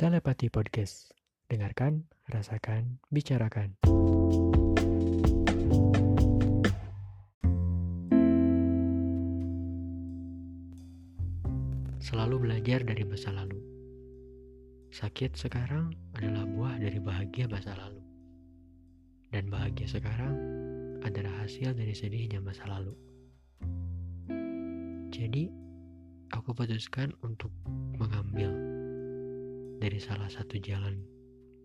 Telepati Podcast. Dengarkan, rasakan, bicarakan. Selalu belajar dari masa lalu. Sakit sekarang adalah buah dari bahagia masa lalu. Dan bahagia sekarang adalah hasil dari sedihnya masa lalu. Jadi, aku putuskan untuk mengambil dari salah satu jalan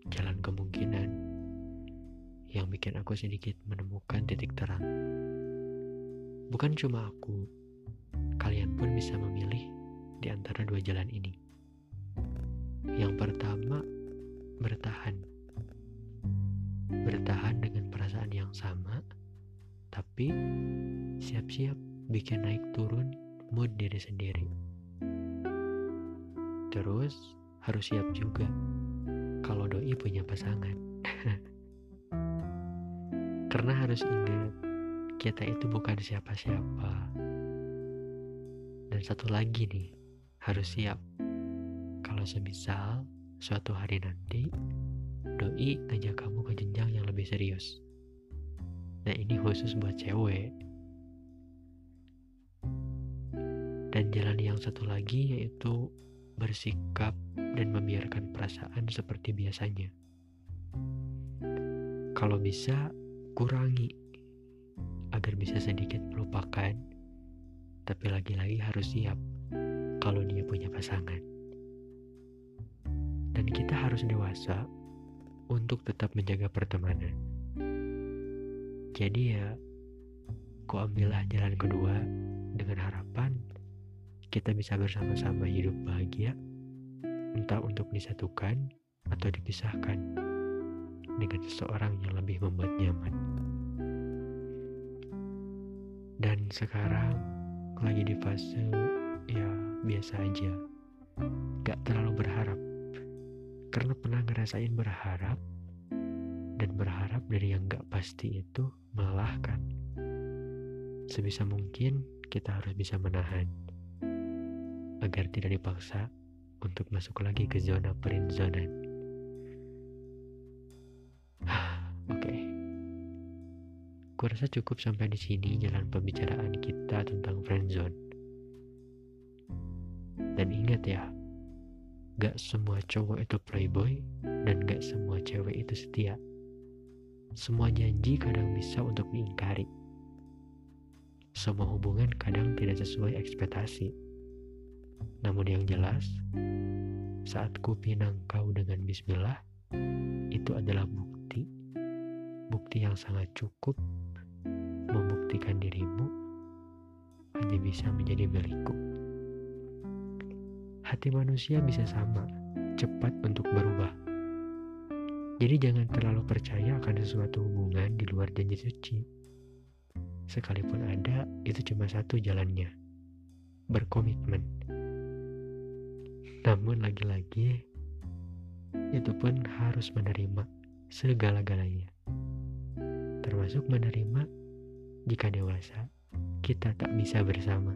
jalan kemungkinan yang bikin aku sedikit menemukan titik terang. Bukan cuma aku, kalian pun bisa memilih di antara dua jalan ini. Yang pertama, bertahan. Bertahan dengan perasaan yang sama, tapi siap-siap bikin naik turun mood diri sendiri. Terus harus siap juga kalau doi punya pasangan. Karena harus ingat kita itu bukan siapa-siapa. Dan satu lagi nih, harus siap. Kalau semisal suatu hari nanti doi ngajak kamu ke jenjang yang lebih serius. Nah ini khusus buat cewek. Dan jalan yang satu lagi yaitu bersikap dan membiarkan perasaan seperti biasanya. Kalau bisa, kurangi agar bisa sedikit melupakan, tapi lagi-lagi harus siap kalau dia punya pasangan. Dan kita harus dewasa untuk tetap menjaga pertemanan. Jadi ya, ku ambillah jalan kedua dengan harapan kita bisa bersama-sama hidup bahagia, entah untuk disatukan atau dipisahkan dengan seseorang yang lebih membuat nyaman. Dan sekarang lagi di fase ya biasa aja, gak terlalu berharap, karena pernah ngerasain berharap dan berharap dari yang gak pasti itu melelahkan. Sebisa mungkin kita harus bisa menahan agar tidak dipaksa untuk masuk lagi ke zona perinzonan. Oke. Okay. Kurasa cukup sampai di sini jalan pembicaraan kita tentang friendzone. Dan ingat ya, gak semua cowok itu playboy dan gak semua cewek itu setia. Semua janji kadang bisa untuk diingkari. Semua hubungan kadang tidak sesuai ekspektasi namun yang jelas, saat ku pinang kau dengan bismillah, itu adalah bukti, bukti yang sangat cukup membuktikan dirimu hanya bisa menjadi milikku. Hati manusia bisa sama, cepat untuk berubah. Jadi jangan terlalu percaya akan sesuatu hubungan di luar janji suci. Sekalipun ada, itu cuma satu jalannya. Berkomitmen. Namun lagi-lagi itu pun harus menerima segala-galanya. Termasuk menerima jika dewasa kita tak bisa bersama.